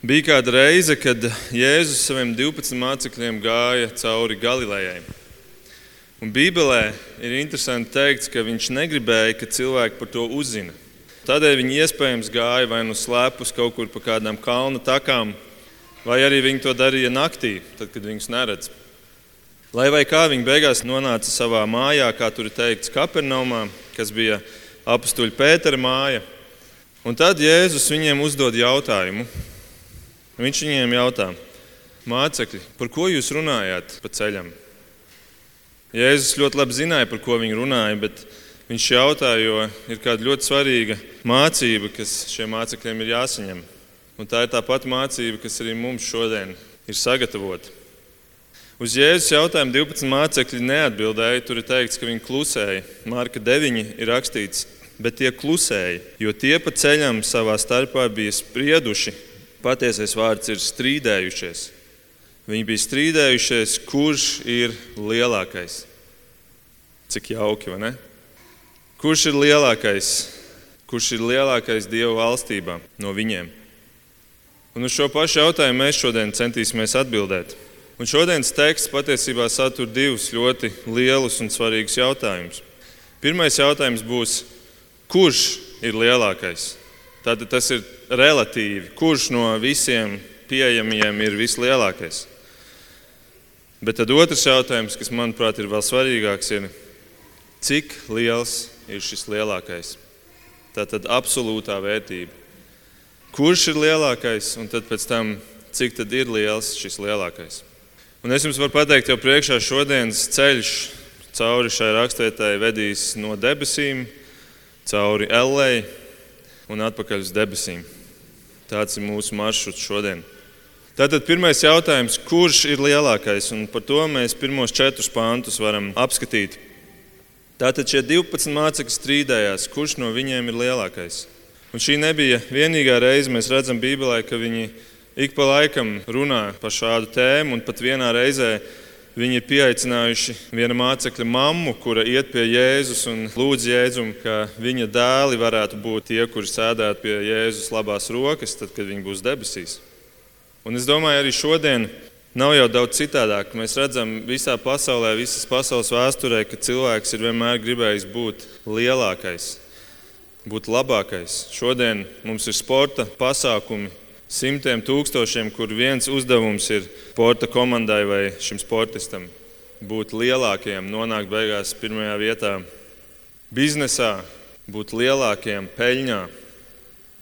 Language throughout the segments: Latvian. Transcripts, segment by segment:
Bija kāda reize, kad Jēzus saviem 12 mācekļiem gāja cauri Galilejai. Un Bībelē ir interesanti teikt, ka viņš negribēja, ka cilvēki par to uzzina. Tādēļ viņi iespējams gāja vai nu slēpus kaut kur pa kādām kalnu takām, vai arī viņi to darīja naktī, tad, kad viņus neredz. Lai vai kā viņi beigās nonāca savā mājā, kā tur ir teikts, Kapernaumā, kas bija apstuļa Pētera māja. Un tad Jēzus viņiem uzdod jautājumu, Viņš viņiem jautā, mācekļi, par ko jūs runājāt pa ceļam? Jēzus ļoti labi zināja, par ko viņi runāja, bet viņš jautāja, jo ir kāda ļoti svarīga mācība, kas šiem mācekļiem ir jāsaņem. Un tā ir tā pati mācība, kas arī mums šodien ir sagatavota. Uz Jēzus jautājumu 12 mācekļi neatbildēja. Tur ir teikts, ka viņi klusēja. Marka 9 ir rakstīts, bet tie klusēja, jo tie pa ceļam savā starpā bija sprieduši, Patiesais vārds ir strīdējušies. Viņi bija strīdējušies, kurš ir lielākais. Cik jauki, vai ne? Kurš ir lielākais? Kurš ir lielākais Dieva valstībā no viņiem? Un uz šo pašu jautājumu mēs šodien centīsimies atbildēt. Un šodienas teksts patiesībā satur divus ļoti lielus un svarīgus jautājumus. Pirmais jautājums būs, kurš ir lielākais? Tad tas ir relatīvi, kurš no visiem pieejamajiem ir vislielākais. Bet tad otrs jautājums, kas manuprāt ir vēl svarīgāks, ir, cik liels ir šis lielākais? Tā tad absolūtā vērtība. Kurš ir lielākais, un tad pēc tam, cik tad ir liels šis lielākais? Un es jums varu pateikt, jau priekšā šodienas ceļš cauri šai raksturvietai vedīs no debesīm, cauri Ellei un atpakaļ uz debesīm. Tāds ir mūsu maršruts šodien. Tātad pirmais jautājums, kurš ir lielākais? Un par to mēs pirmos četrus pāntus varam apskatīt. Tātad šie 12 mācekļi strīdējās, kurš no viņiem ir lielākais. Un šī nebija vienīgā reize, mēs redzam Bībelē, ka viņi ik pa laikam runā par šādu tēmu, un pat vienā reizē Viņi ir pieaicinājuši viena mācekļa mammu, kura iet pie Jēzus un lūdz Jēzum, ka viņa dēli varētu būt tie, kuri sēdētu pie Jēzus labās rokas, tad, kad viņi būs debesīs. Un es domāju, arī šodien nav jau daudz citādāk. Mēs redzam visā pasaulē, visas pasaules vēsturē, ka cilvēks ir vienmēr gribējis būt lielākais, būt labākais. Šodien mums ir sporta pasākumi, simtiem tūkstošiem, kur viens uzdevums ir sporta komandai vai šim sportistam būt lielākiem, nonākt beigās pirmajā vietā biznesā, būt lielākiem peļņā.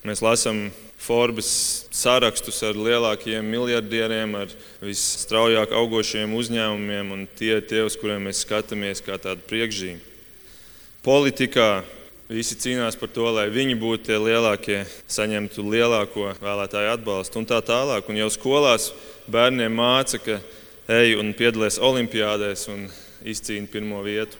Mēs lasām Forbes sarakstus ar lielākajiem miljardieriem, ar visstraujāk augošiem uzņēmumiem, un tie ir tie, uz kuriem mēs skatāmies kā tādu priekšzīmi. Politikā Visi cīnās par to, lai viņi būtu tie lielākie, saņemtu lielāko vēlētāju atbalstu un tā tālāk. Un jau skolās bērniem māca, ka ej un piedalies olimpiādēs un izcīni pirmo vietu.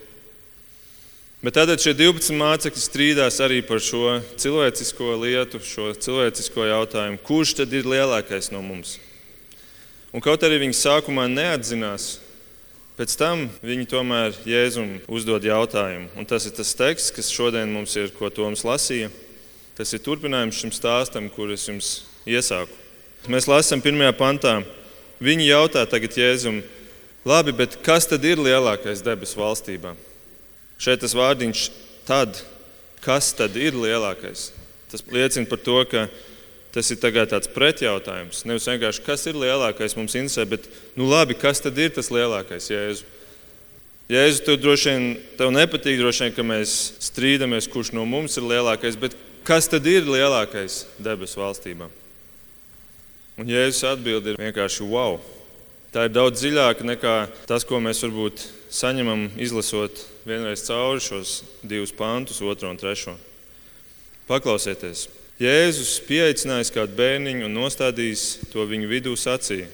Bet tad šie 12 mācekļi strīdās arī par šo cilvēcisko lietu, šo cilvēcisko jautājumu, kurš tad ir lielākais no mums. Un kaut arī viņi sākumā neatzinās Pēc tam viņi tomēr Jēzum uzdod jautājumu. Un tas ir tas teksts, kas šodien mums ir, ko Toms lasīja. Tas ir turpinājums šim stāstam, kur es jums iesāku. Mēs lasām pirmajā pantā. Viņi jautā tagad Jēzum, labi, bet kas tad ir lielākais debesu valstībā? Šeit tas vārdiņš tad, kas tad ir lielākais? Tas liecina par to, ka Tas ir tāds pretjautājums. Nevis vienkārši, kas ir lielākais mums interesē, bet, nu labi, kas tad ir tas lielākais Jēzu? Jēzu, tev droši vien tev nepatīk, vien, ka mēs strīdamies, kurš no mums ir lielākais, bet kas tad ir lielākais debesu valstībā? Un Jēzus atbild ir vienkārši wow. Tā ir daudz dziļāka nekā tas, ko mēs varbūt saņemam izlasot vienreiz cauri šos divus pantus, otro un trešo. Paklausieties! Jēzus pieaicinājis kādu bērniņu un nostādījis to viņu vidū sacīja: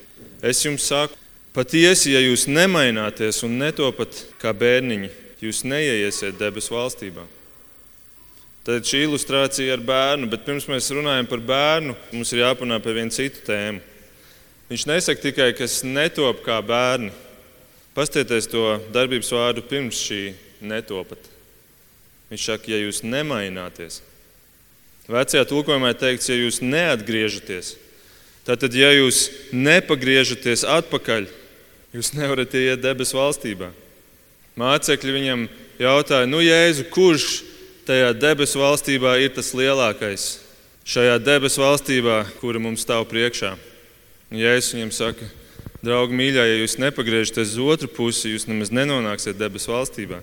Es jums saku, patiesi, ja jūs nemaināties un netopat kā bērniņi, jūs neieiesiet debesu valstībā. Tad šī ilustrācija ar bērnu, bet pirms mēs runājam par bērnu, mums ir jāpanā par vienu citu tēmu. Viņš nesaka tikai, kas netop kā bērni. Pastieties to darbības vārdu pirms šī netopat. Viņš saka, ja jūs nemaināties, Vecajā tulkojumā teikts, ja jūs neatgriežaties, Tātad, ja jūs nepagriežaties atpakaļ, jūs nevarat iet debesu valstībā. Mācekļi viņam jautāja, nu, Jēzu, kurš tajā debesu valstībā ir tas lielākais? Šajā debesu valstībā, kura mums stāv priekšā. Jēzus viņam saka, draugi, mīļā, ja jūs nepagriežaties uz otru pusi, jūs nemaz nenonāksiet debesu valstībā.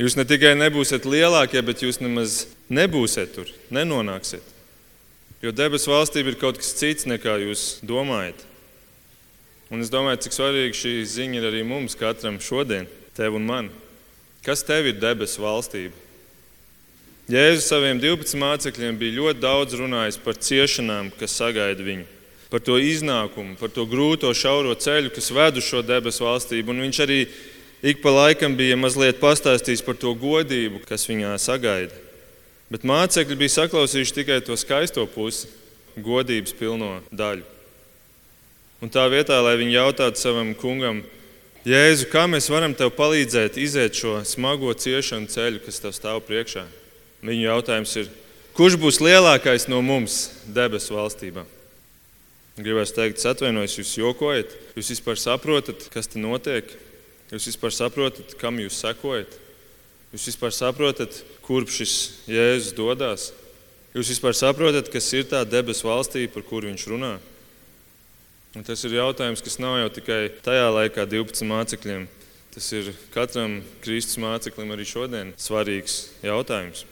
Jūs ne tikai nebūsiet lielākie, bet jūs nemaz nebūsiet tur, nenonāksiet. Jo debesu valstība ir kaut kas cits nekā jūs domājat. Un es domāju, cik svarīga šī ziņa ir arī mums, katram šodien, tev un man. Kas tev ir debesu valstība? Jēzus saviem 12 mācekļiem bija ļoti daudz runājis par ciešanām, kas sagaida viņu, par to iznākumu, par to grūto, šauro ceļu, kas ved uz šo debesu valstību. Un viņš arī ik pa laikam bija mazliet pastāstījis par to godību, kas viņā sagaida. Bet mācekļi bija saklausījuši tikai to skaisto pusi, godības pilno daļu. Un tā vietā, lai viņi jautātu savam kungam, Jēzu, kā mēs varam tev palīdzēt iziet šo smago ciešanu ceļu, kas tev stāv priekšā? Viņu jautājums ir, kurš būs lielākais no mums debesu valstībā? Gribētu teikt, atvainojos, jūs jokojat, jūs vispār saprotat, kas te notiek, jūs vispār saprotat, kam jūs sekojat, jūs vispār saprotat, kurp šis Jēzus dodas, jūs vispār saprotat, kas ir tā debesu valstība, par kuru viņš runā. Un tas ir jautājums, kas nav jau tikai tajā laikā 12 mācekļiem. Tas ir katram Kristus māceklim arī šodien svarīgs jautājums.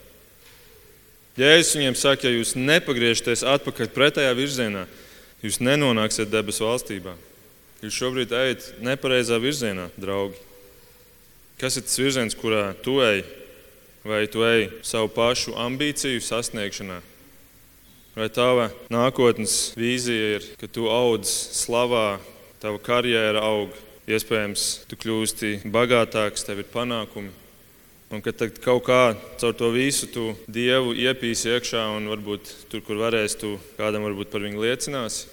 Jēzus viņiem saka, ja jūs nepagriežaties atpakaļ pretējā virzienā, jūs nenonāksiet debesu valstībā. Jūs šobrīd ejat nepareizā virzienā, draugi. Kas ir tas virziens, kurā tu ej? Vai tu ej savu pašu ambīciju sasniegšanā, Vai tava nākotnes vīzija ir, ka tu audz slavā, tava karjera aug, iespējams, tu kļūsti bagātāks, tev ir panākumi. Un ka kaut kā caur to visu tu dievu iepīsi iekšā, un varbūt tur, kur varēsi, tu kādam varbūt par viņu liecināsi.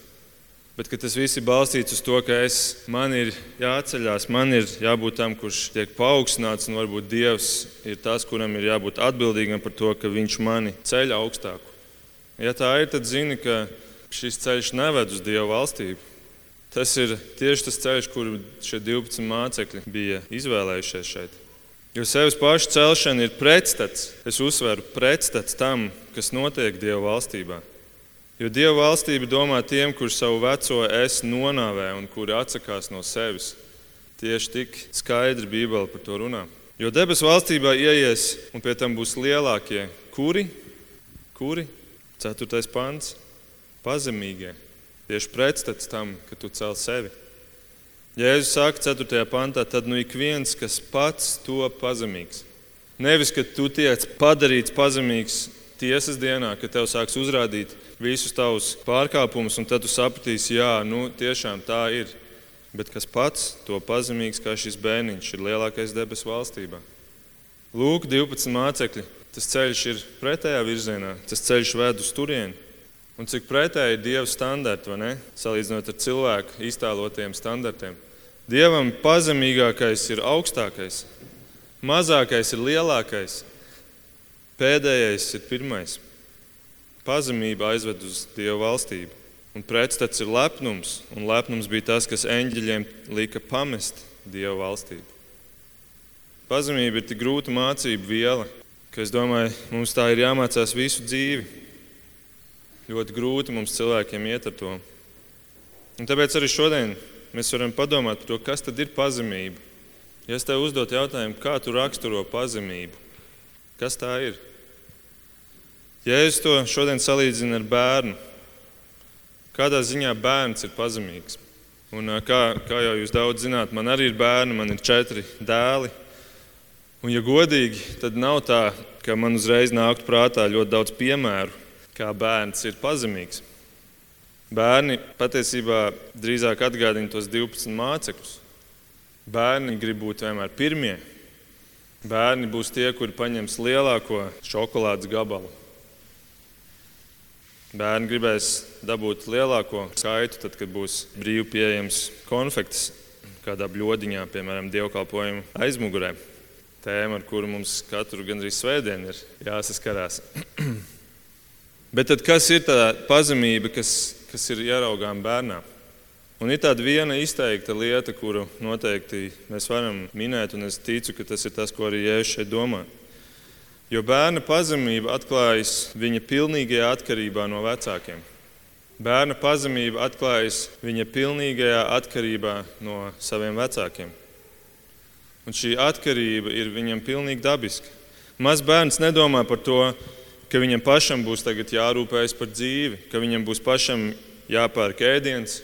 Bet tas viss ir balstīts uz to, ka es, man ir jāceļās, man ir jābūt tam, kurš tiek paaugstināts, un varbūt Dievs ir tas, kuram ir jābūt atbildīgam par to, ka Viņš mani ceļ augstāku. Ja tā ir, tad zini, ka šis ceļš neved uz Dieva valstību. Tas ir tieši tas ceļš, kuru šie 12 mācekļi bija izvēlējušies šeit. Jo sevis pašu celšana ir pretstats, es uzsveru, pretstats tam, kas notiek Dieva valstībā. Jo Dieva valstība domā tiem, kurš savu veco es nonāvē un kuri atsakās no sevis. Tieši tik skaidri Bībele par to runā. Jo debesu valstībā ieies un pie tam būs lielākie, kuri, kuri Ceturtais pants - pazemīgie. Tieši pretstats tam, ka tu cel sevi. Jēzus saka, 4. pantā, tad nu ik viens, kas pats to pazemīgs. Nevis, ka tu tiec padarīts pazemīgs tiesas dienā, kad tev sāks uzrādīt visus tavus pārkāpumus, un tad tu sapratīsi, jā, nu tiešām tā ir. Bet kas pats to pazemīgs kā šis bērniņš ir lielākais debesu valstībā. Lūk, 12 mācekļi tas ceļš ir pretējā virzienā, tas ceļš ved uz turieni. Un cik pretēji ir Dieva standarti, vai ne? Salīdzinot ar cilvēku iztēlotiem standartiem. Dievam pazemīgākais ir augstākais, mazākais ir lielākais, pēdējais ir pirmais. Pazemība aizved uz Dieva valstību. Un pretstats ir lepnums, un lepnums bija tas, kas eņģeļiem lika pamest Dieva valstību. Pazemība ir tik grūta mācība viela, ka es domāju, mums tā ir jāmācās visu dzīvi. Ļoti grūti mums cilvēkiem iet ar to. Un tāpēc arī šodien mēs varam padomāt par to, kas tad ir pazemība. Ja es tev uzdotu jautājumu, kā tu raksturo pazemību, kas tā ir? Es to šodien salīdzinu ar bērnu, kādā ziņā bērns ir pazemīgs? Un, kā, kā jau jūs daudz zināt, man arī ir bērni, man ir četri dēli. Un, ja godīgi, tad nav tā, ka man uzreiz nāktu prātā ļoti daudz piemēru, kā bērns ir pazemīgs. Bērni patiesībā drīzāk atgādina tos 12 mācekļus. Bērni grib būt vienmēr pirmie. Bērni būs tie, kuri paņems lielāko šokolādes gabalu. Bērni gribēs dabūt lielāko skaitu, tad, kad būs brīvi pieejams konfekts kādā bļodiņā, piemēram, dievkalpojuma aizmugurē tēma, ar kuru mums katru gandrīz svētdienu ir jāsaskarās. Bet tad, kas ir tā pazemība, kas, kas ir ieraugām bērnā. Un ir tāda viena izteikta lieta, kuru noteikti mēs varam minēt, un es ticu, ka tas ir tas, ko arī Jēzus šeit domā. Jo bērna pazemība atklājas viņa pilnīgajā atkarībā no vecākiem. Bērna pazemība atklājas viņa pilnīgajā atkarībā no saviem vecākiem. Un šī atkarība ir viņam pilnīgi dabiska. Mazs bērns nedomā par to, ka viņam pašam būs jārūpējas par dzīvi, ka viņam būs pašam jāpērk ēdiens.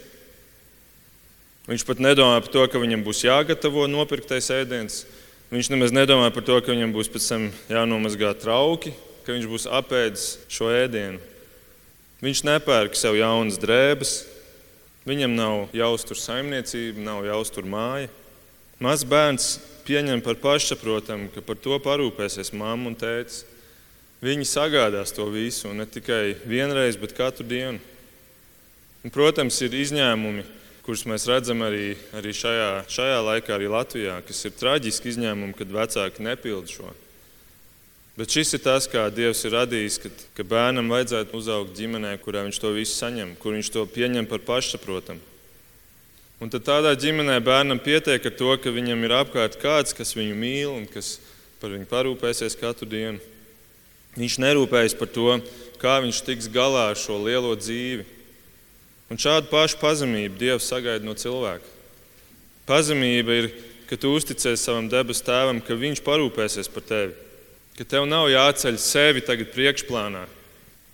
Viņš pat nedomā par to, ka viņam būs jāgatavo nopirktais ēdiens. Viņš nemaz nedomā par to, ka viņam būs pēc tam jānomazgā trauki, ka viņš būs apēdis šo ēdienu. Viņš nepērk sev jaunas drēbes, viņam nav jāuztur saimniecība, nav jāuztur māja. Mazs bērns pieņem par pašsaprotamu, ka par to parūpēsies mamma un tēvs. Viņi sagādās to visu, ne tikai vienreiz, bet katru dienu. Un, protams, ir izņēmumi, kurus mēs redzam arī, arī šajā, šajā laikā, arī Latvijā, kas ir traģiski izņēmumi, kad vecāki nepild šo. Bet šis ir tas, kā Dievs ir radījis, ka, ka bērnam vajadzētu uzaugt ģimenē, kurā viņš to visu saņem, kur viņš to pieņem par pašsaprotamu. Un tad tādā ģimenē bērnam pietiek ar to, ka viņam ir apkārt kāds, kas viņu mīl un kas par viņu parūpēsies katru dienu. Viņš nerūpējas par to, kā viņš tiks galā ar šo lielo dzīvi. Un šādu pašu pazemību Dievs sagaida no cilvēka. Pazemība ir, ka tu uzticies savam debesu tēvam, ka viņš parūpēsies par tevi, ka tev nav jāceļ sevi tagad priekšplānā,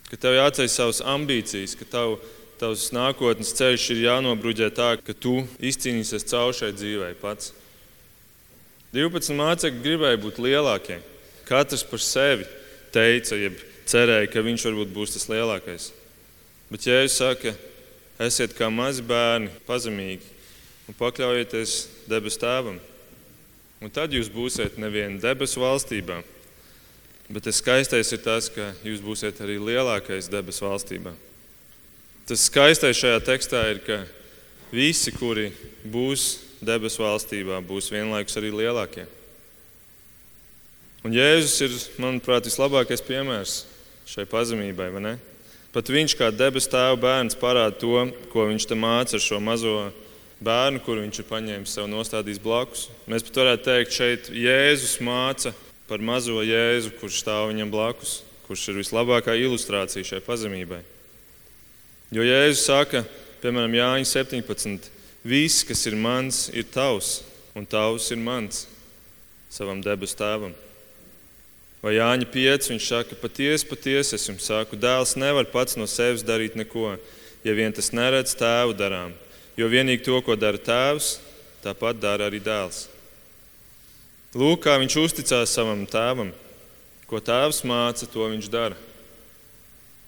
ka tev jāceļ savas ambīcijas, ka tev tavs nākotnes ceļš ir jānobruģē tā, ka tu izcīnīsies cauri šai dzīvei pats. 12 mācekļi gribēja būt lielākie. Katrs par sevi teica, jeb cerēja, ka viņš varbūt būs tas lielākais. Bet Jēzus saka, esiet kā mazi bērni, pazemīgi un pakļaujieties debesu tēvam. Un tad jūs būsiet nevienu debesu valstībā, bet tas skaistais ir tas, ka jūs būsiet arī lielākais debesu valstībā. Tas skaistais šajā tekstā ir, ka visi, kuri būs debesu valstībā, būs vienlaikus arī lielākie. Un Jēzus ir, manuprāt, vislabākais piemērs šai pazemībai. Pat viņš kā debesu tēva bērns parāda to, ko viņš te māca ar šo mazo bērnu, kuru viņš ir paņēmis sev nostādījis blakus. Mēs pat varētu teikt, šeit Jēzus māca par mazo Jēzu, kurš stāv viņam blakus, kurš ir vislabākā ilustrācija šai pazemībai. Jo Jēzus saka, piemēram, Jāņa 17. Viss, kas ir mans, ir tavs, un tavs ir mans savam debesu tēvam. Vai Jāņa 5. viņš saka, patiesi, patiesi es jums saku, dēls nevar pats no sevis darīt neko, ja vien tas neredz tēvu darām. Jo vienīgi to, ko dara tēvs, tāpat dara arī dēls. Lūk, kā viņš uzticās savam tēvam. Ko tēvs māca, to viņš dara.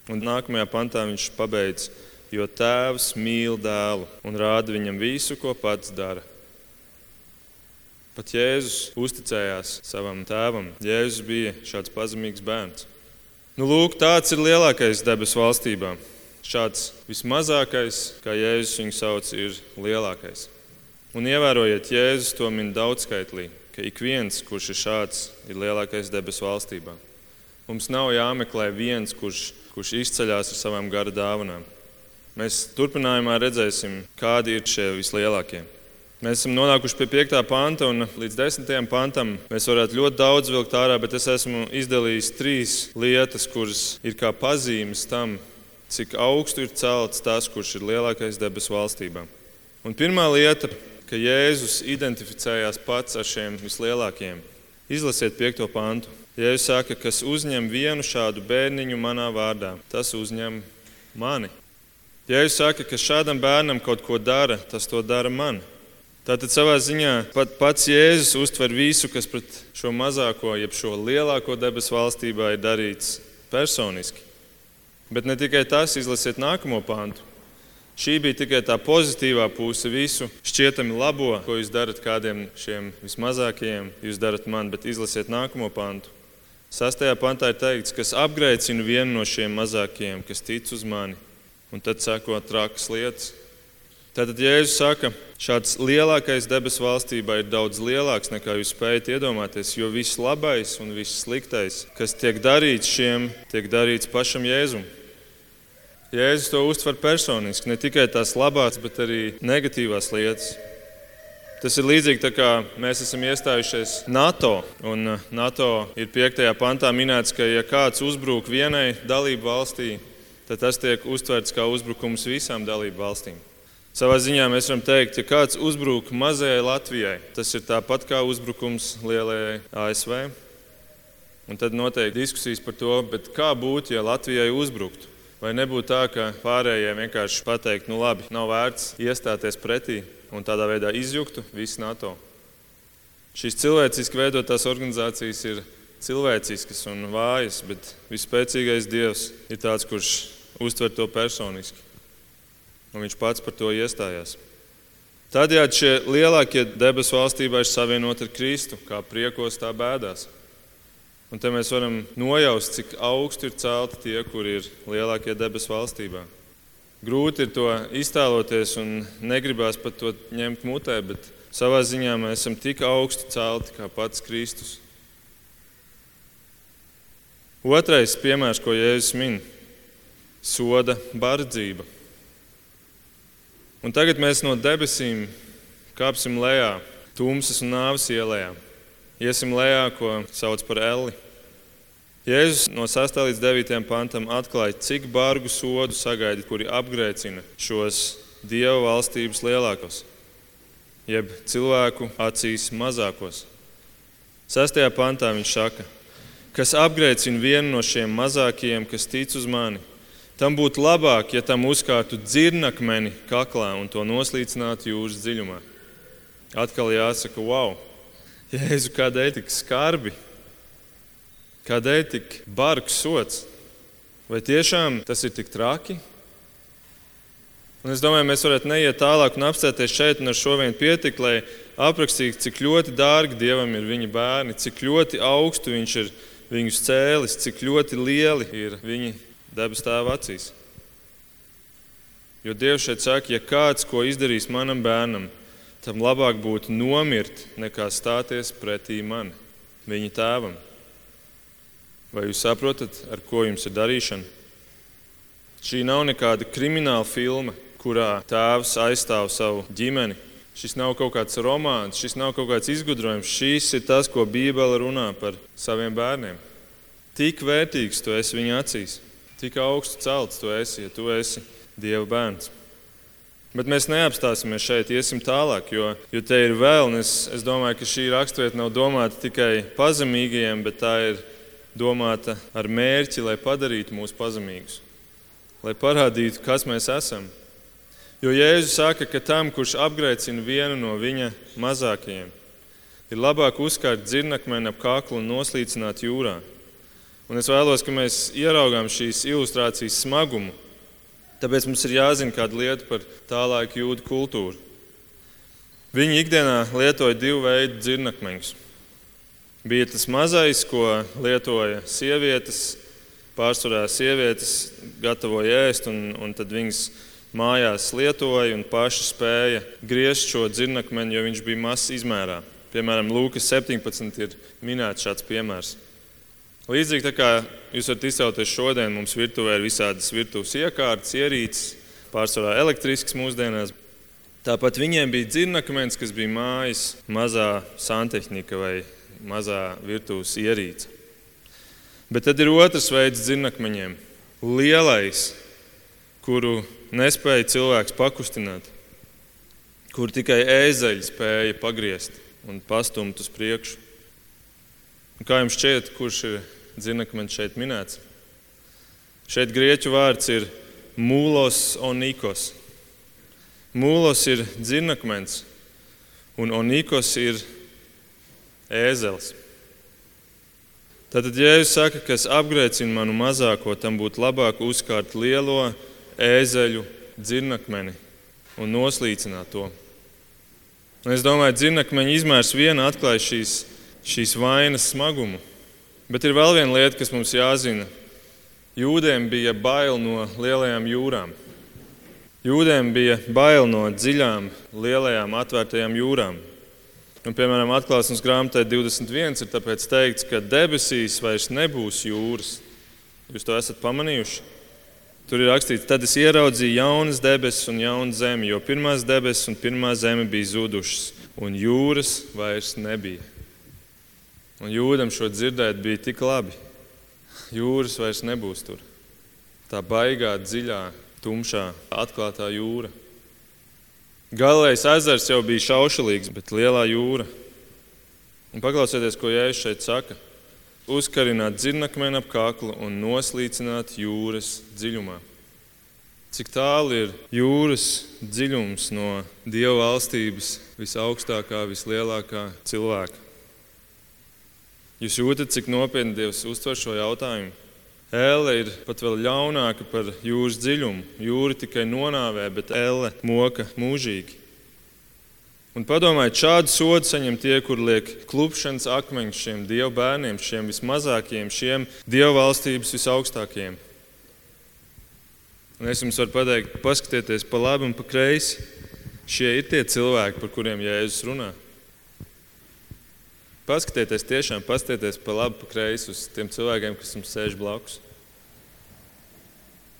Un nākamajā pantā viņš pabeidz, jo tēvs mīl dēlu un rāda viņam visu, ko pats dara. Pat Jēzus uzticējās savam tēvam. Jēzus bija šāds pazemīgs bērns. Nu, lūk, tāds ir lielākais debesu valstībā. Šāds vismazākais, kā Jēzus viņu sauc, ir lielākais. Un ievērojiet, Jēzus to min daudzskaitlī, ka ik viens, kurš ir šāds, ir lielākais debesu valstībā. Mums nav jāmeklē viens, kurš kurš izceļas ar savām gara dāvanām. Mēs turpinājumā redzēsim, kādi ir šie vislielākie. Mēs esam nonākuši pie 5. panta, un līdz 10. pantam mēs varētu ļoti daudz vilkt ārā, bet es esmu izdalījis trīs lietas, kuras ir kā pazīmes tam, cik augstu ir celts tas, kurš ir lielākais debesu valstībā. Un pirmā lieta, ka Jēzus identificējās pats ar šiem vislielākajiem. Izlasiet 5. pantu. Jēzus saka, kas uzņem vienu šādu bērniņu manā vārdā, tas uzņem mani. Jēzus saka, ka šādam bērnam kaut ko dara, tas to dara man. Tātad savā ziņā pat pats Jēzus uztver visu, kas pret šo mazāko, jeb šo lielāko debesu valstībā ir darīts personiski. Bet ne tikai tas, izlasiet nākamo pāntu. Šī bija tikai tā pozitīvā puse visu šķietami labo, ko jūs darat kādiem šiem vismazākajiem. Jūs darat man, bet izlasiet nākamo pāntu. Sastajā pantā ir teikts, kas apgrēcina vienu no šiem mazākajiem, kas tic uz mani, un tad seko trakas lietas. Tātad Jēzus saka, šāds lielākais debesu valstībā ir daudz lielāks nekā jūs spējat iedomāties, jo viss labais un viss sliktais, kas tiek darīts šiem, tiek darīts pašam Jēzum. Jēzus to uztver personiski, ne tikai tās labās, bet arī negatīvās lietas. Tas ir līdzīgi tā kā mēs esam iestājušies NATO. Uh, NATO ir 5. pantā minēts, ka ja kāds uzbrūk vienai dalību valstī, tad tas tiek uztverts kā uzbrukums visām dalību valstīm. Savā ziņā mēs varam teikt, ja kāds uzbrūk mazajai Latvijai, tas ir tāpat kā uzbrukums lielajai ASV. Un tad notiek diskusijas par to, kā būtu, ja Latvijai uzbruktu. Vai nebūtu tā, ka pārējiem vienkārši pateikt, nu labi, nav vērts iestāties pretī un tādā veidā izjuktu visu NATO? Šīs cilvēciski veidotās organizācijas ir cilvēciskas un vājas, bet vispēcīgais Dievs ir tāds, kurš uztver to personiski. Un viņš pats par to iestājās. Tādējādi šie lielākie debesu valstībā ir savienoti ar Kristu, kā priekos, tā bēdās. Un te mēs varam nojaust, cik augstu ir celti tie, kuri ir lielākie debesu valstībā. Grūti ir to iztēloties un negribās pat to ņemt mutē, bet savā ziņā mēs esam tik augstu celti kā pats Kristus. Otrais piemērs, ko Jēzus min, ir soda bardzība. Un tagad mēs no debesīm kāpsim lejā, tumsas un nāves ielējām. Iesim lejā, ko sauc par elli. Jēzus no 6. līdz 9. pantam atklāja, cik bargu sodu sagaida, kuri apgrēcina šos dieva valstības lielākos, jeb cilvēku acīs mazākos. 6. pantā viņš saka, kas apgrēcina vienu no šiem mazākajiem, kas tic uz mani. Tam būtu labāk, ja tam uzkārtu dzirnakmeni kaklā un to noslīcinātu jūras dziļumā. Atkal jāsaka, wow! Jēzu, kādēļ tik skarbi? Kādēļ tik bargs sots? Vai tiešām tas ir tik traki? Un es domāju, mēs varētu neiet tālāk un apstāties šeit, un ar šo vien pietikt, lai aprakstītu, cik ļoti dārgi Dievam ir viņa bērni, cik ļoti augstu viņš ir viņus cēlis, cik ļoti lieli ir viņi debes tēva acīs. Jo Dievs šeit saka, ja kāds ko izdarīs manam bērnam, tam labāk būtu nomirt, nekā stāties pretī man, viņa tēvam. Vai jūs saprotat, ar ko jums ir darīšana? Šī nav nekāda krimināla filma, kurā tēvs aizstāv savu ģimeni. Šis nav kaut kāds romāns, šis nav kaut kāds izgudrojums. Šis ir tas, ko Bībele runā par saviem bērniem. Tik vērtīgs tu esi viņa acīs, tik augstu celts tu esi, ja tu esi Dieva bērns. Bet mēs neapstāsimies šeit, iesim tālāk, jo, jo te ir vēl, un es, es domāju, ka šī raksturvieta nav domāta tikai pazemīgajiem, bet tā ir domāta ar mērķi, lai padarītu mūs pazemīgus, lai parādītu, kas mēs esam. Jo Jēzus saka, ka tam, kurš apgrēcina vienu no viņa mazākajiem, ir labāk uzkārt dzirnakmeni ap kaklu un noslīcināt jūrā. Un es vēlos, ka mēs ieraugām šīs ilustrācijas smagumu Tāpēc mums ir jāzina kāda lieta par tālāku jūdu kultūru. Viņi ikdienā lietoja divu veidu dzirnakmeņus. Bija tas mazais, ko lietoja sievietes. Pārsvarā sievietes gatavoja ēst, un, un tad viņas mājās lietoja un paši spēja griezt šo dzirnakmeni, jo viņš bija mazs izmērā. Piemēram, Lūkas 17 ir minēts šāds piemērs. Līdzīgi tā kā jūs varat izcelties šodien, mums virtuvē ir visādas virtuves iekārtas, ierīces, pārsvarā elektrisks mūsdienās. Tāpat viņiem bija dzirnakmens, kas bija mājas mazā santehnika vai mazā virtuves ierīce. Bet tad ir otrs veids dzirnakmeņiem - lielais, kuru nespēja cilvēks pakustināt, kur tikai ēzeļi spēja pagriezt un pastumt uz priekšu. Un kā jums šķiet, kurš ir dzinakmens šeit minēts. Šeit grieķu vārds ir mūlos onikos. Mūlos ir dzinakmens, un onikos ir ēzelis. Tātad, ja jūs sakat, kas apgrēcina manu mazāko, tam būtu labāk uzkārt lielo ēzeļu dzirnakmeni un noslīcināt to. Un es domāju, ka dzirnakmeņa izmērs viena atklāja šīs, šīs vainas smagumu. Bet ir vēl viena lieta, kas mums jāzina. Jūdiem bija bail no lielajām jūrām. Jūdiem bija bail no dziļām, lielajām, atvērtajām jūrām. Un, piemēram, atklāsmes grāmatā 21 ir teikts, ka debesīs vairs nebūs jūras. Jūs to esat pamanījuši? Tur ir rakstīts, tad es ieraudzīju jaunas debesis un jaunu zemi, jo pirmās debesis un pirmā zeme bija zudušas, un jūras vairs nebija. Un jūdam šo dzirdēt bija tik labi. Jūras vairs nebūs tur. Tā baigā, dziļā, tumšā, atklātā jūra. Galvenais ezers jau bija šaušalīgs, bet lielā jūra. Un paklausieties, ko Jēzus šeit saka uzkarināt dzirnakmeni ap kaklu un noslīcināt jūras dziļumā. Cik tālu ir jūras dziļums no Dieva valstības visaugstākā, vislielākā cilvēka? Jūs jūtat, cik nopietni Dievs uztver šo jautājumu? Elle ir pat vēl ļaunāka par jūras dziļumu. Jūra tikai nonāvē, bet elle moka mūžīgi. Un padomājiet, šādu sodu saņem tie, kur liek klupšanas akmeņus šiem dievu bērniem, šiem vismazākajiem, šiem dievu valstības visaugstākajiem. Un es jums varu pateikt, paskatieties pa labi un pa kreisi. Šie ir tie cilvēki, par kuriem Jēzus runā. Paskatieties, tiešām paskatieties pa labi, pa kreisi uz tiem cilvēkiem, kas jums sēž blakus.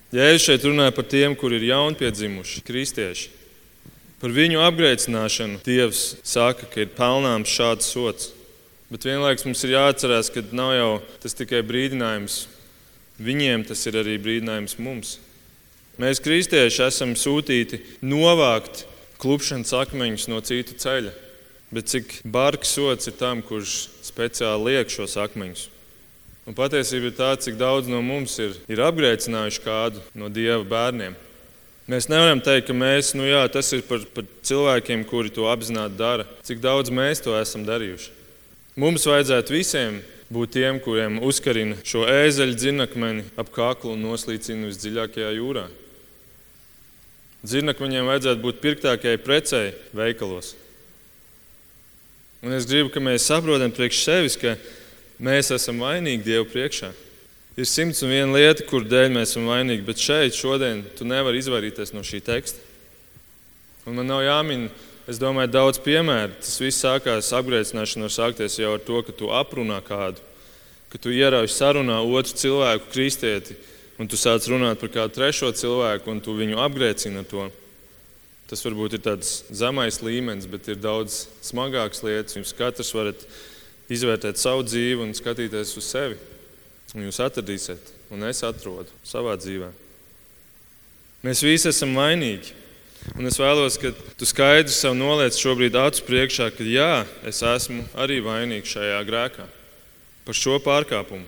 Jēzus šeit runāja par tiem, kuri ir jaunpiedzimuši, kristieši. Par viņu apgrēcināšanu Dievs saka, ka ir pelnāms šāds sots. Bet vienlaikus mums ir jāatcerās, ka nav jau tas tikai brīdinājums. Viņiem tas ir arī brīdinājums mums. Mēs, kristieši, esam sūtīti novākt klupšanas akmeņus no citu ceļa. Bet cik bargs sots ir tam, kurš speciāli liek šos akmeņus? Un patiesība ir tā, cik daudz no mums ir, ir apgrēcinājuši kādu no dieva bērniem. Mēs nevaram teikt, ka mēs, nu jā, tas ir par, par cilvēkiem, kuri to apzināti dara. Cik daudz mēs to esam darījuši? Mums vajadzētu visiem būt tiem, kuriem uzkarina šo ēzeļu dzinakmeni ap kaklu un noslīcina visdziļākajā jūrā. Dzinakmeņiem vajadzētu būt pirktākajai precei veikalos. Un es gribu, ka mēs saprotam priekš sevis, ka mēs esam vainīgi Dievu priekšā. Ir simts un viena lieta, kur dēļ mēs esam vainīgi, bet šeit šodien tu nevari izvairīties no šī teksta. Un man nav jāmin, es domāju, daudz piemēru. Tas viss sākās apgrēcināšana var sākties jau ar to, ka tu aprunā kādu, ka tu ierauj sarunā otru cilvēku, kristieti, un tu sāc runāt par kādu trešo cilvēku, un tu viņu apgrēcini ar to. Tas varbūt ir tāds zemais līmenis, bet ir daudz smagāks lietas. Jūs katrs varat izvērtēt savu dzīvi un skatīties uz sevi. Un jūs atradīsiet, un es atrodu savā dzīvē. Mēs visi esam vainīgi. Un es vēlos, ka tu skaidri sev noliec šobrīd acu priekšā, ka jā, es esmu arī vainīgs šajā grēkā par šo pārkāpumu.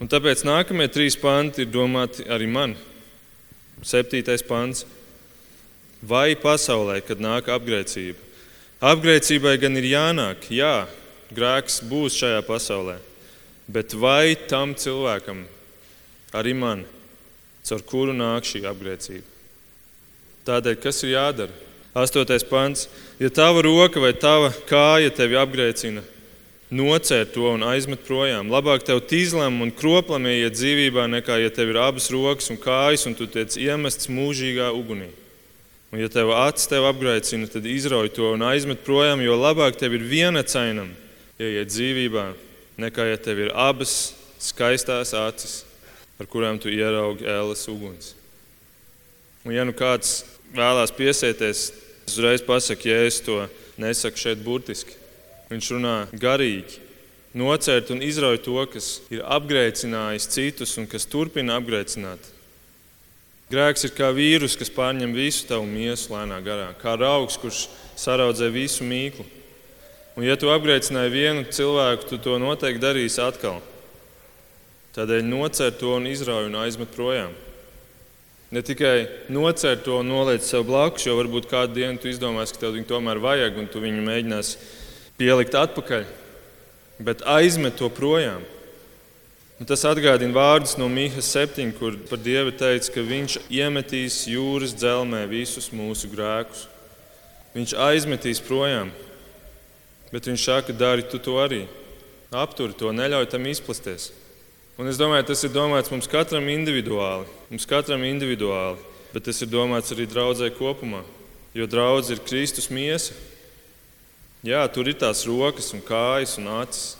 Un tāpēc nākamie trīs panti ir domāti arī man. Septītais pants. Vai pasaulē, kad nāk apgrēcība? Apgrēcībai gan ir jānāk, jā, grēks būs šajā pasaulē bet vai tam cilvēkam, arī man, caur kuru nāk šī apgrēcība? Tādēļ, kas ir jādara? Astotais pants. Ja tava roka vai tava kāja tevi apgrēcina, nocēr to un aizmet projām. Labāk tev tīzlam un kroplam ieiet dzīvībā, nekā ja tev ir abas rokas un kājas un tu tiec iemests mūžīgā ugunī. Un ja tev acis tev apgrēcina, tad izrauj to un aizmet projām, jo labāk tev ir viena cainam ieiet dzīvībā, nekā ja tev ir abas skaistās acis, ar kurām tu ieraugi ēlas uguns. Un, ja nu kāds vēlās piesieties, es uzreiz pasaku, ja es to nesaku šeit burtiski. Viņš runā garīgi, nocērt un izrauj to, kas ir apgrēcinājis citus un kas turpina apgrēcināt. Grēks ir kā vīrus, kas pārņem visu tavu miesu lēnā garā, kā augs, kurš saraudzē visu mīklu. Un, ja tu apgrēcināji vienu cilvēku, tu to noteikti darīsi atkal. Tādēļ nocer to un izrauj un aizmet projām. Ne tikai nocer to un noliec sev blakus, jo varbūt kādu dienu tu izdomāsi, ka tev viņu tomēr vajag un tu viņu mēģināsi pielikt atpakaļ, bet aizmet to projām. Un tas atgādina vārdus no Mīkas 7, kur par Dievu teica, ka Viņš iemetīs jūras dzelzmē visus mūsu grēkus. Viņš aizmetīs projām. Bet viņš saka, dari tu to arī. Apturi to, neļauj tam izplasties. Un es domāju, tas ir domāts mums katram individuāli. Mums katram individuāli, bet tas ir domāts arī draudzē kopumā. Jo draudz ir Kristus miesa. Jā, tur ir tās rokas un kājas un acis.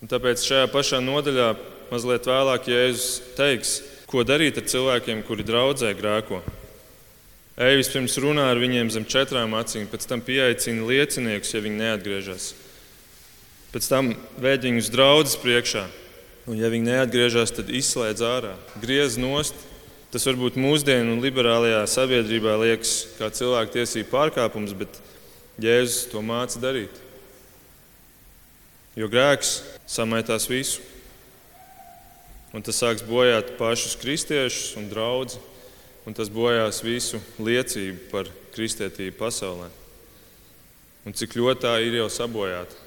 Un tāpēc šajā pašā nodaļā mazliet vēlāk Jēzus teiks, ko darīt ar cilvēkiem, kuri draudzē grēko. Ej vispirms runā ar viņiem zem četrām acīm, pēc tam pieaicina lieciniekus, ja viņi neatgriežas. Pēc tam vēd viņus draudzes priekšā, un ja viņi neatgriežas, tad izslēdz ārā, griez nost. Tas varbūt mūsdienu liberālajā sabiedrībā liekas kā cilvēku tiesību pārkāpums, bet Jēzus to māca darīt. Jo grēks samaitās visu. Un tas sāks bojāt pašus kristiešus un draugus, un tas bojās visu liecību par kristietību pasaulē. Un cik ļoti tā ir jau sabojāta.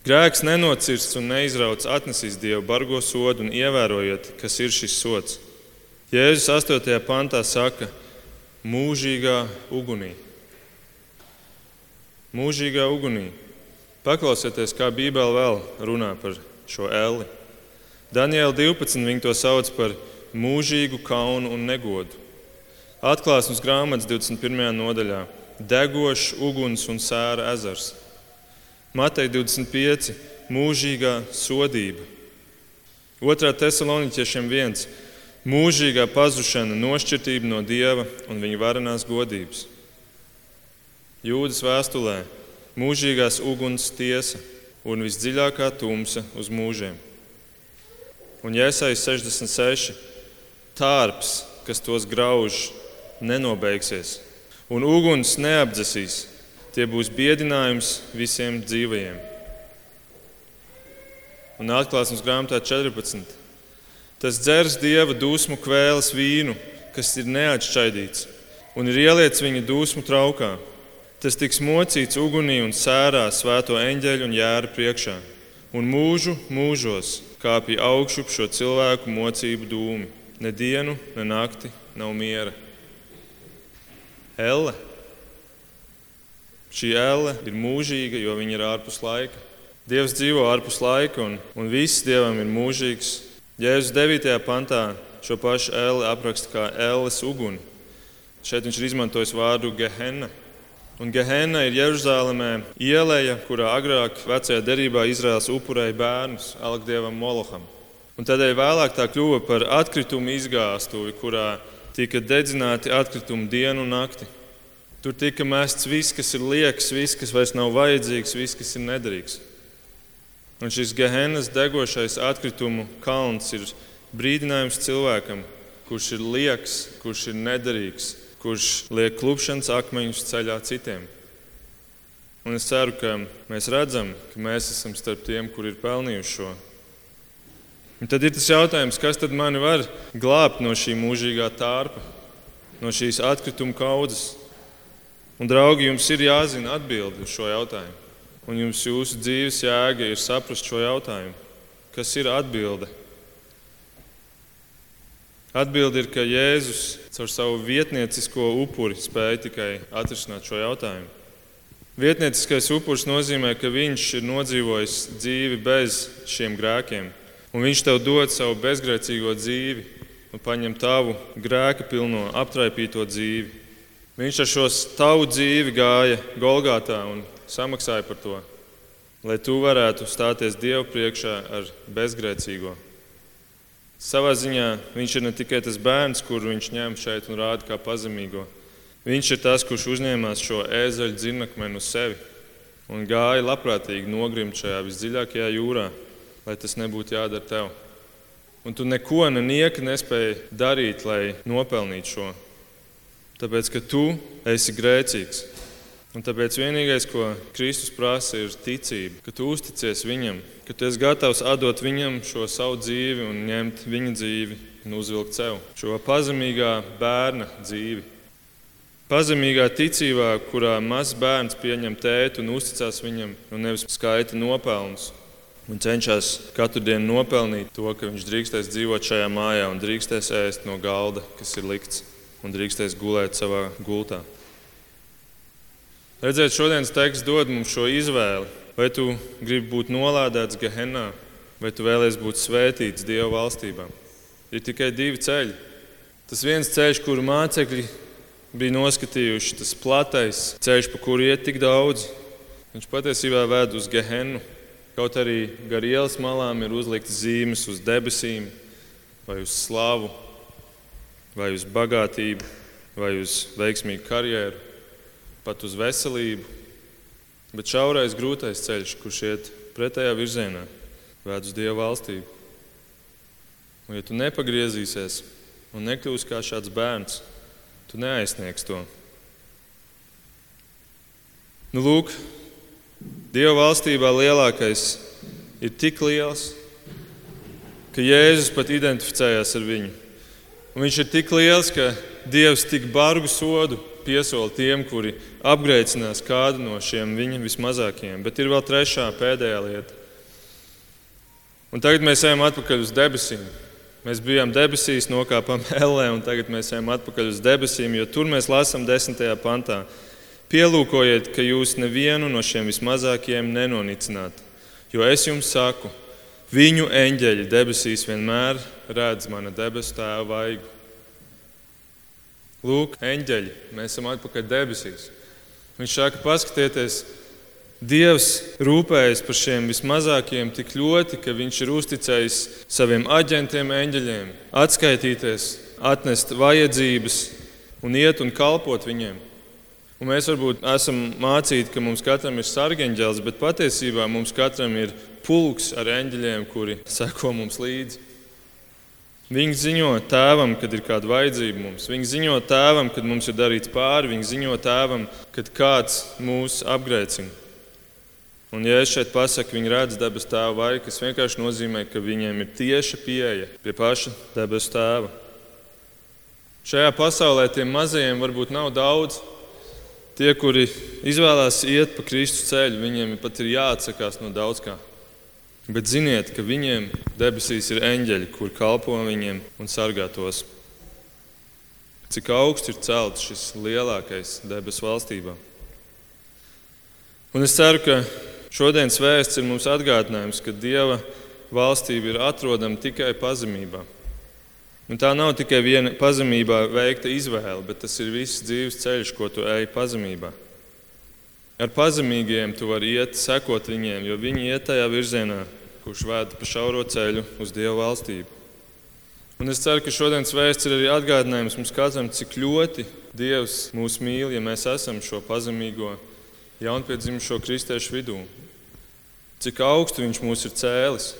Grēks nenocirsts un neizrauts atnesīs Dievu bargo sodu un ievērojiet, kas ir šis sods. Jēzus 8. pantā saka, mūžīgā ugunī. Mūžīgā ugunī. Paklausieties, kā Bībele vēl runā par šo elli. Daniela 12. viņi to sauc par mūžīgu kaunu un negodu. Atklāsmes grāmatas 21. nodaļā - degošs uguns un sēra ezers. Matei 25. mūžīgā sodība. 2. Thessaloniķiešiem 1. mūžīgā pazušana, nošķirtība no dieva un viņa varenās godības. Jūdas vēstulē mūžīgās uguns tiesa un visdziļākā tumsa uz mūžiem. Un Jēzus 66. tārps, kas tos grauž, nenobeigsies, un uguns neapdzesīs. Tie būs biedinājums visiem dzīvajiem. Un atklāsmes grāmatā 14. Tas dzers dieva dusmu kvēles vīnu, kas ir neatšķaidīts, un ir ieliets viņa dusmu traukā. Tas tiks mocīts ugunī un sērā svēto eņģeļu un jēra priekšā, un mūžu mūžos kāpj augšu šo cilvēku mocību dūmi. Ne dienu, ne nakti nav miera. Elle. Šī elle ir mūžīga, jo viņa ir ārpus laika. Dievs dzīvo ārpus laika, un, un viss Dievam ir mūžīgs. Jēzus 9. pantā šo pašu elle apraksta kā elles uguni. Šeit viņš ir izmantojis vārdu gehenna. Un Gehenna ir Jeruzalemē ielēja, kurā agrāk vecajā derībā Izraels upurēja bērnus Alkdievam Moloham. Un tādēļ vēlāk tā kļuva par atkritumu izgāstuvi, kurā tika dedzināti atkritumi dienu un nakti. Tur tika mests viss, kas ir liekas, viss, kas vairs nav vajadzīgs, viss, kas ir nederīgs. Un šis Gehennas degošais atkritumu kalns ir brīdinājums cilvēkam, kurš ir liekas, kurš ir nederīgs, kurš liek klupšanas akmeņus ceļā citiem. Un es ceru, ka mēs redzam, ka mēs esam starp tiem, kur ir pelnījuši šo. Un tad ir tas jautājums, kas tad mani var glābt no šī mūžīgā tārpa, no šīs atkrituma kaudzes. Un, draugi, jums ir jāzina atbildi uz šo jautājumu. Un jums jūsu dzīves jēga ir saprast šo jautājumu. Kas ir atbilde? Atbilde ir, ka Jēzus caur savu vietniecisko upuri spēja tikai atrisināt šo jautājumu. Vietnieciskais upuris nozīmē, ka viņš ir nodzīvojis dzīvi bez šiem grēkiem, un viņš tev dod savu bezgrēcīgo dzīvi un paņem tavu grēka pilno, aptraipīto dzīvi. Viņš ar šo tavu dzīvi gāja Golgātā un samaksāja par to, lai tu varētu stāties Dievu priekšā ar bezgrēcīgo. Savā ziņā viņš ir ne tikai tas bērns, kuru viņš ņem šeit un rāda kā pazemīgo. Viņš ir tas, kurš uzņēmās šo ēzeļu dzirnakmeni uz sevi un gāja labprātīgi nogrimt šajā visdziļākajā jūrā, lai tas nebūtu jādara tev. Un tu neko ne nieka nespēji darīt, lai nopelnītu šo. Tāpēc, ka tu esi grēcīgs. Un tāpēc vienīgais, ko Kristus prasa, ir ticība, ka tu uzticies viņam, ka tu esi gatavs atdot viņam šo savu dzīvi un ņemt viņa dzīvi un uzvilkt sev šo pazemīgā bērna dzīvi. Pazemīgā ticībā, kurā mazs bērns pieņem tēti un uzticas viņam, un nevis skaita nopelnus. Un cenšas katru dienu nopelnīt to, ka viņš drīkstēs dzīvot šajā mājā un drīkstēs ēst no galda, kas ir likts, un drīkstēs gulēt savā gultā. Redziet, šodienas teksts dod mums šo izvēli. Vai tu gribi būt nolādēts Gehenā, vai tu vēlies būt svētīts Dieva valstībā? Ir tikai divi ceļi. Tas viens ceļš, kuru mācekļi bija noskatījuši, tas platais ceļš, pa kuru iet tik daudz, viņš patiesībā ved uz Gehenu. Kaut arī gar ielas malām ir uzliktas zīmes uz debesīm, vai uz slavu, vai uz bagātību, vai uz veiksmīgu karjeru, pat uz veselību. Bet šaurais, grūtais ceļš, kurš iet pretējā virzienā, ved uz Dieva valstību. Un, ja tu nepagriezīsies un nekļūsi kā šāds bērns, tu neaizsniegs to. Nu, lūk, Dieva valstībā lielākais ir tik liels, ka Jēzus pat identificējās ar viņu. Un viņš ir tik liels, ka Dievs tik bargu sodu piesola tiem, kuri apgrēcinās kādu no šiem viņa vismazākajiem. Bet ir vēl trešā, pēdējā lieta. Un tagad mēs ejam atpakaļ uz debesīm. Mēs bijām debesīs, nokāpām ellē, un tagad mēs ejam atpakaļ uz debesīm, jo tur mēs lasām desmitajā pantā. Pielūkojiet, ka jūs nevienu no šiem vismazākajiem nenonicināt, jo es jums saku, viņu eņģeļi debesīs vienmēr redz mana debesu tēva vaigu. Lūk, eņģeļi, mēs esam atpakaļ debesīs. Viņš saka, paskatieties, Dievs rūpējas par šiem vismazākajiem tik ļoti, ka Viņš ir uzticējis saviem aģentiem, eņģeļiem, atskaitīties, atnest vajadzības un iet un kalpot viņiem. Un mēs varbūt esam mācīti, ka mums katram ir sargeņģēlis, bet patiesībā mums katram ir pulks ar eņģeļiem, kuri seko mums līdzi. Viņi ziņo tēvam, kad ir kāda vajadzība mums. Viņi ziņo tēvam, kad mums ir darīts pāri. Viņi ziņo tēvam, kad kāds mūs apgrēcina. Un, ja es šeit pasaku, viņi redz debesu tēva vaigu, tas vienkārši nozīmē, ka viņiem ir tieša pieeja pie paša debesu tēva. Šajā pasaulē tiem mazajiem varbūt nav daudz. Tie, kuri izvēlās iet pa Kristus ceļu, viņiem pat ir jāatsakās no daudz kā. Bet ziniet, ka viņiem debesīs ir eņģeļi, kur kalpo viņiem un sargā tos. Cik augsts ir celts šis lielākais debesu valstībā. Un es ceru, ka šodienas vēsts ir mums atgādinājums, ka Dieva valstība ir atrodama tikai pazemībā. Un tā nav tikai viena pazemībā veikta izvēle, bet tas ir viss dzīves ceļš, ko tu ej pazemībā. Ar pazemīgiem tu vari iet, sekot viņiem, jo viņi iet tajā virzienā, kurš vēd pa šauro ceļu uz Dieva valstību. Un es ceru, ka šodienas vēsts ir arī atgādinājums mums katram, cik ļoti Dievs mūs mīl, ja mēs esam šo pazemīgo, jaunpiedzimušo kristiešu vidū. Cik augstu Viņš mūs ir cēlis.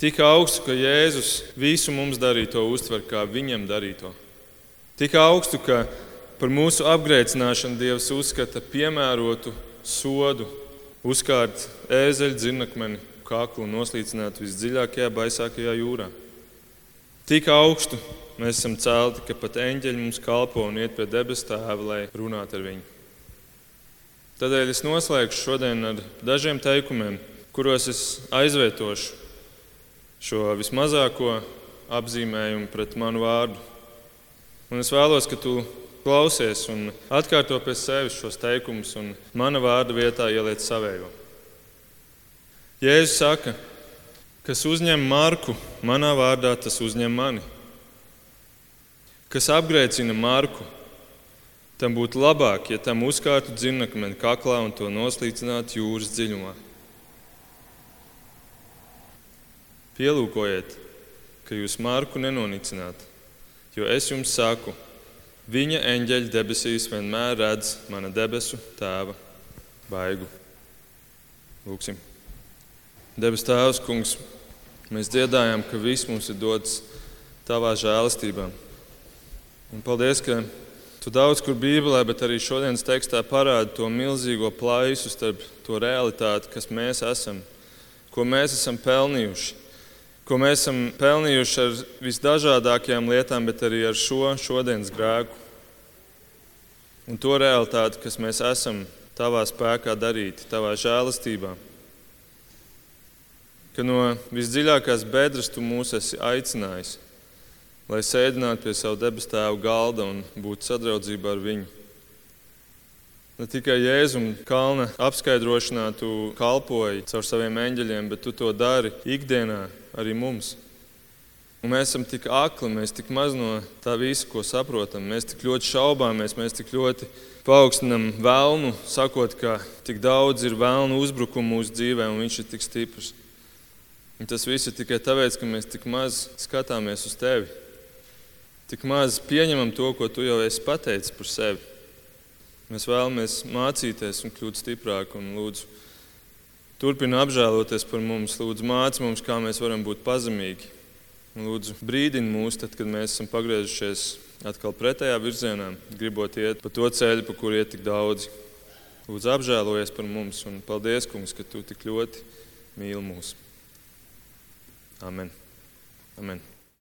Tik augstu, ka Jēzus visu mums darīto uztver kā viņam darīto. Tik augstu, ka par mūsu apgrēcināšanu Dievs uzskata piemērotu sodu, uzkārt ēzeļu dzirnakmeni kaklu un noslīcināt visdziļākajā, baisākajā jūrā. Tik augstu mēs esam celti, ka pat eņģeļi mums kalpo un iet pie debesu tēva, lai runātu ar viņu. Tādēļ es noslēgšu šodien ar dažiem teikumiem, kuros es aizvietošu šo vismazāko apzīmējumu pret manu vārdu. Un es vēlos, ka tu klausies un atkārto pie sevis šos teikumus, un mana vārda vietā ieliec savējo. Jēzus saka, kas uzņem Marku manā vārdā, tas uzņem mani. Kas apgrēcina Marku, tam būtu labāk, ja tam uzkārtu dzirnakmeni kaklā un to noslīcinātu jūras dziļumā. Pielūkojiet, ka jūs Marku nenonicināt, jo es jums saku, viņa eņģeļa debesīs vienmēr redz mana debesu tēva baigu. Lūksim! Debes Tēvs, Kungs, mēs dziedājam, ka viss mums ir dots Tavā žēlastībā. Un paldies, ka Tu daudz kur Bībelē, bet arī šodienas tekstā parādi to milzīgo plaisu starp to realitāti, kas mēs esam, ko mēs esam pelnījuši, ko mēs esam pelnījuši ar visdažādākajām lietām, bet arī ar šo šodienas grēku. Un to realitāti, kas mēs esam Tavā spēkā darīti, Tavā žēlastībā ka no visdziļākās bedres tu mūs esi aicinājis, lai sēdinātu pie savu debesu tēva galda un būtu sadraudzībā ar viņu. Ne tikai Jēzum kalna apskaidrošanā tu kalpoji caur saviem eņģeļiem, bet tu to dari ikdienā arī mums. Un mēs esam tik akli, mēs tik maz no tā visa, ko saprotam. Mēs tik ļoti šaubāmies, mēs tik ļoti paaugstinam vēlnu, sakot, ka tik daudz ir vēlnu uzbrukumu mūsu dzīvē un viņš ir tik stiprs. Un tas viss ir tikai tāpēc, ka mēs tik maz skatāmies uz tevi. Tik maz pieņemam to, ko tu jau esi pateicis par sevi. Mēs vēlamies mācīties un kļūt stiprāki. Un lūdzu, turpina apžēloties par mums. Lūdzu, māci mums, kā mēs varam būt pazemīgi. Lūdzu, brīdini mūs, tad, kad mēs esam pagriezušies atkal pretējā virzienā, gribot iet pa to ceļu, pa kuru iet tik daudzi. Lūdzu, apžēlojies par mums un paldies, Kungs, ka tu tik ļoti mīli mūs. Amen. Amen.